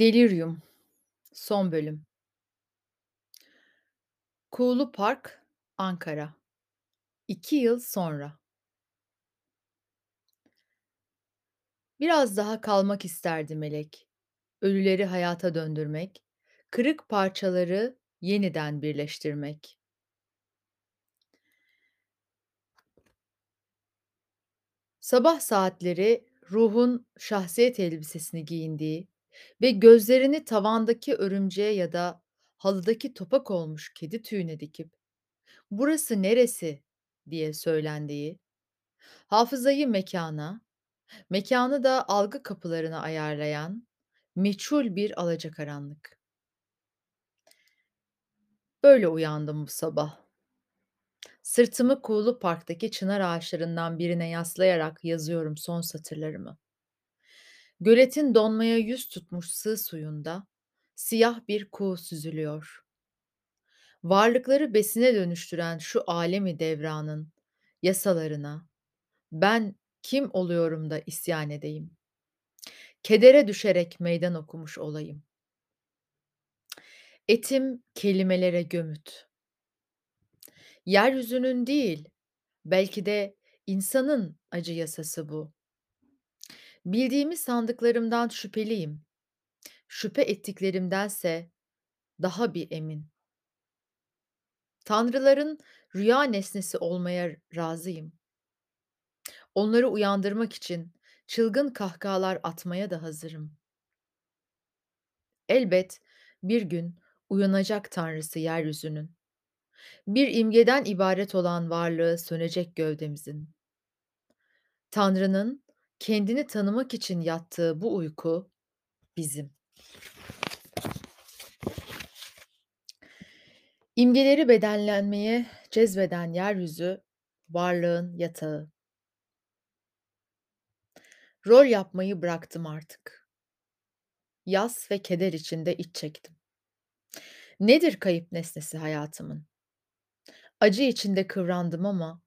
Delirium, son bölüm. Kuğulu Park, Ankara. 2 yıl sonra. Biraz daha kalmak isterdi melek. Ölüleri hayata döndürmek, kırık parçaları yeniden birleştirmek. Sabah saatleri ruhun şahsiyet elbisesini giyindiği ve gözlerini tavandaki örümceğe ya da halıdaki topak olmuş kedi tüyüne dikip "Burası neresi?" diye söylendiği, hafızayı mekâna, mekânı da algı kapılarına ayarlayan meçhul bir alacakaranlık. Böyle uyandım bu sabah. Sırtımı Kuğulu Park'taki çınar ağaçlarından birine yaslayarak yazıyorum son satırlarımı. Göletin donmaya yüz tutmuş sığ suyunda siyah bir kuğu süzülüyor. Varlıkları besine dönüştüren şu alemi devranın yasalarına ben kim oluyorum da isyan edeyim? Kedere düşerek meydan okumuş olayım. Etim kelimelere gömüt. Yeryüzünün değil, belki de insanın acı yasası bu. Bildiğimi sandıklarımdan şüpheliyim. Şüphe ettiklerimdense daha bir emin. Tanrıların rüya nesnesi olmaya razıyım. Onları uyandırmak için çılgın kahkahalar atmaya da hazırım. Elbet bir gün uyanacak tanrısı yeryüzünün. Bir imgeden ibaret olan varlığı sönecek gövdemizin. Tanrı'nın kendini tanımak için yattığı bu uyku bizim. İmgeleri bedenlenmeye cezbeden yeryüzü varlığın yatağı. Rol yapmayı bıraktım artık. Yas ve keder içinde iç çektim. Nedir kayıp nesnesi hayatımın? Acı içinde kıvrandım ama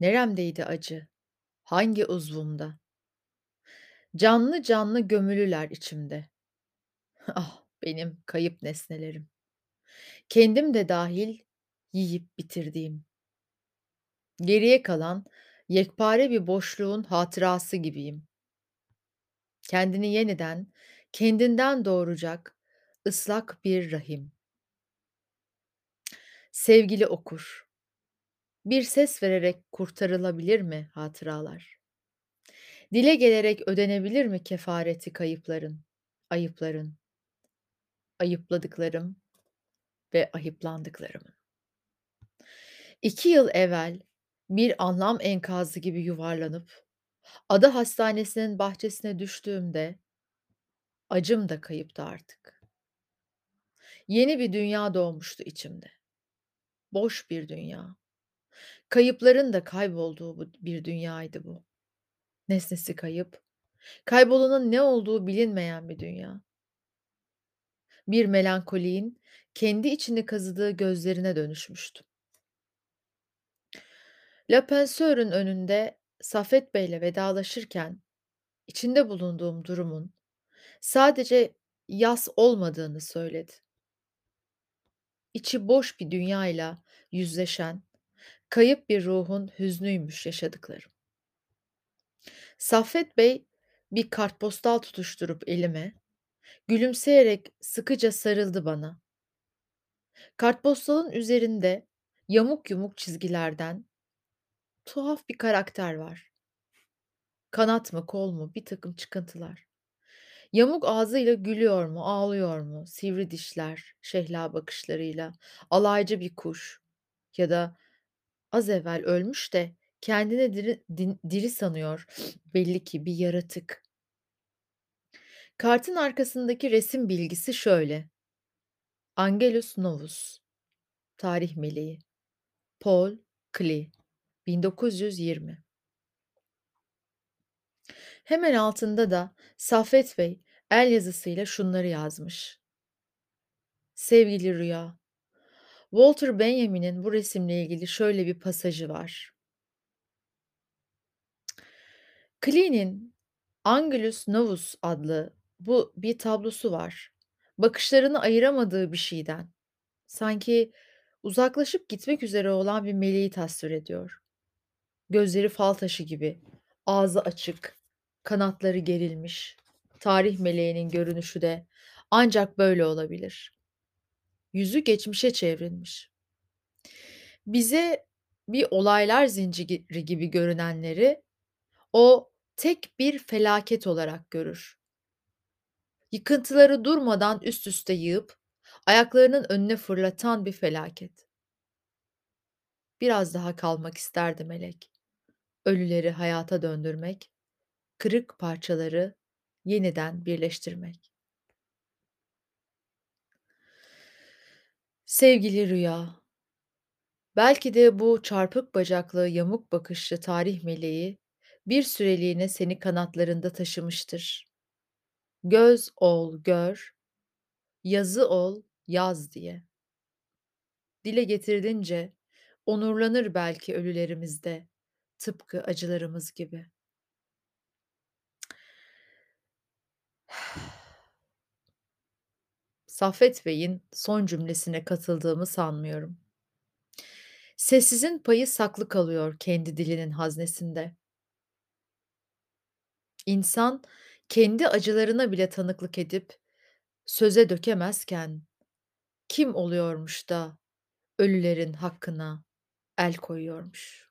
neremdeydi acı? Hangi uzvumda? Canlı canlı gömülüler içimde. Ah, benim kayıp nesnelerim. Kendim de dahil yiyip bitirdiğim. Geriye kalan yekpare bir boşluğun hatırası gibiyim. Kendini yeniden, kendinden doğuracak ıslak bir rahim. Sevgili okur, bir ses vererek kurtarılabilir mi hatıralar? Dile gelerek ödenebilir mi kefareti kayıpların, ayıpların, ayıpladıklarım ve ayıplandıklarımın? İki yıl evvel bir anlam enkazı gibi yuvarlanıp ada hastanesinin bahçesine düştüğümde acım da kayıptı artık. Yeni bir dünya doğmuştu içimde. Boş bir dünya. Kayıpların da kaybolduğu bir dünyaydı bu. Nesnesi kayıp, kaybolanın ne olduğu bilinmeyen bir dünya. Bir melankoliğin kendi içini kazıdığı gözlerine dönüşmüştüm. La Penseur'ün önünde Saffet Bey'le vedalaşırken içinde bulunduğum durumun sadece yas olmadığını söyledi. İçi boş bir dünyayla yüzleşen, kayıp bir ruhun hüznüymüş yaşadıklarım. Saffet Bey bir kartpostal tutuşturup elime, gülümseyerek sıkıca sarıldı bana. Kartpostalın üzerinde yamuk yumuk çizgilerden tuhaf bir karakter var. Kanat mı kol mu bir takım çıkıntılar. Yamuk ağzıyla gülüyor mu, ağlıyor mu, sivri dişler, şehla bakışlarıyla, alaycı bir kuş ya da az evvel ölmüş de kendini diri, diri sanıyor belli ki bir yaratık. Kartın arkasındaki resim bilgisi şöyle. Angelus Novus, tarih meleği. Paul Klee, 1920. Hemen altında da Saffet Bey el yazısıyla şunları yazmış. Sevgili Rüya, Walter Benjamin'in bu resimle ilgili şöyle bir pasajı var. Klee'nin Angelus Novus adlı Bu bir tablosu var. Bakışlarını ayıramadığı bir şeyden. Sanki uzaklaşıp gitmek üzere olan bir meleği tasvir ediyor. Gözleri fal taşı gibi, ağzı açık, kanatları gerilmiş. Tarih meleğinin görünüşü de ancak böyle olabilir. Yüzü geçmişe çevrilmiş. Bize bir olaylar zinciri gibi görünenleri o tek bir felaket olarak görür. Yıkıntıları durmadan üst üste yığıp ayaklarının önüne fırlatan bir felaket. Biraz daha kalmak isterdi melek. Ölüleri hayata döndürmek, kırık parçaları yeniden birleştirmek. Sevgili rüya, belki de bu çarpık bacaklı, yamuk bakışlı tarih meleği bir süreliğine seni kanatlarında taşımıştır. Göz ol gör, yazı ol yaz diye. Dile getirdince onurlanır belki ölülerimizde, tıpkı acılarımız gibi. Saffet Bey'in son cümlesine katıldığımı sanmıyorum. Sessizin payı saklı kalıyor kendi dilinin haznesinde. İnsan kendi acılarına bile tanıklık edip söze dökemezken kim oluyormuş da ölülerin hakkına el koyuyormuş?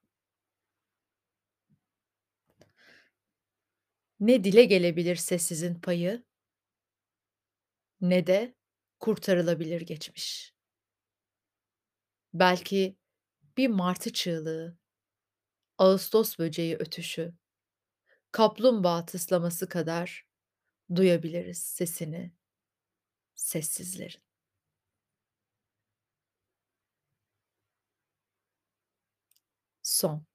Ne dile gelebilir sessizin payı ne de kurtarılabilir geçmiş. Belki bir martı çığlığı, ağustos böceği ötüşü, kaplumbağa tıslaması kadar duyabiliriz sesini sessizlerin. Son